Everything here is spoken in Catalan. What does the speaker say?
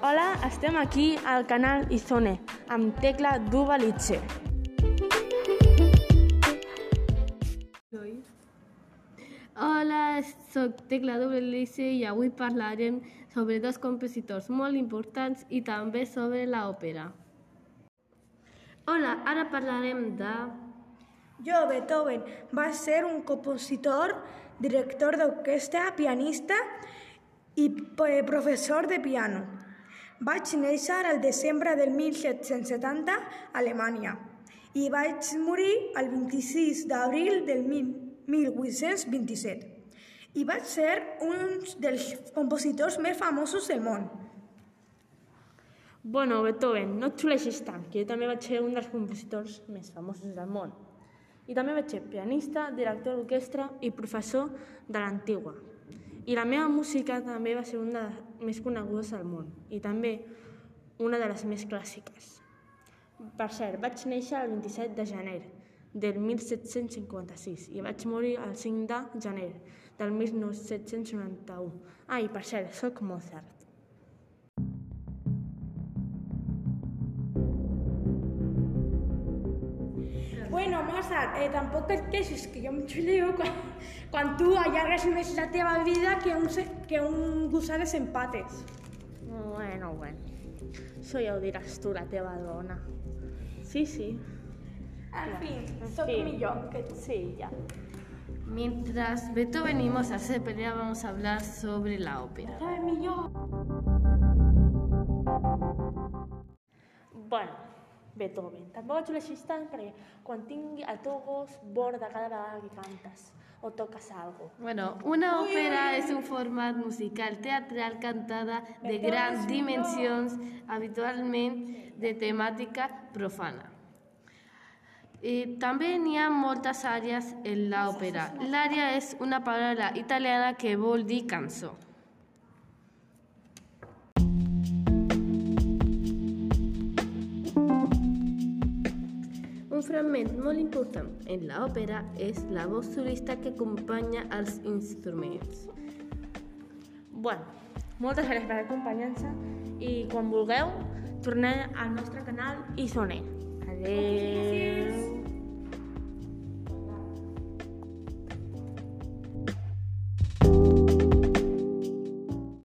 Hola, estem aquí al canal Isone amb Tecla Duvalitze. Hola, sóc Tecla Duvalitze i avui parlarem sobre dos compositors molt importants i també sobre l'òpera. Hola, ara parlarem de... Jo, Beethoven, va ser un compositor, director d'orquestra, pianista i eh, professor de piano. Vaig néixer al desembre del 1770 a Alemanya i vaig morir el 26 d'abril del 1827. I vaig ser un dels compositors més famosos del món. Bueno, Beethoven, no et xuleixis tant, que jo també vaig ser un dels compositors més famosos del món. I també vaig ser pianista, director d'orquestra i professor de l'antigua. I la meva música també va ser una de les més conegudes del món i també una de les més clàssiques. Per cert, vaig néixer el 27 de gener del 1756 i vaig morir el 5 de gener del 1791. Ah, i per cert, sóc Mozart. Mozart, eh, tampoc et queixis, que jo em xulio quan, quan tu allargues més la teva vida que un, que un gusà de empates. Bueno, bueno. Això ja ho diràs tu, la teva dona. Sí, sí. En fi, sóc fi. millor que tu. Sí, ya. Mientras Beethoven y Mozart se peleaban, vamos a hablar sobre la ópera. Bueno, Beethoven. Tampoco tú necesitas para que contingui a todos borda cada vez que cantas o tocas algo. Bueno, una Muy ópera es un formato musical teatral cantada de grandes dimensiones, habitualmente de temática profana. Eh, también hay muchas áreas en la ópera. L'area es una palabra italiana que vol dir cançó. Fragment molt important en l'òpera és la voz solista que acompanya els instruments. Bueno, moltes gràcies per l'acompanyar-se i quan vulgueu tornem al nostre canal i sonem. Adéu.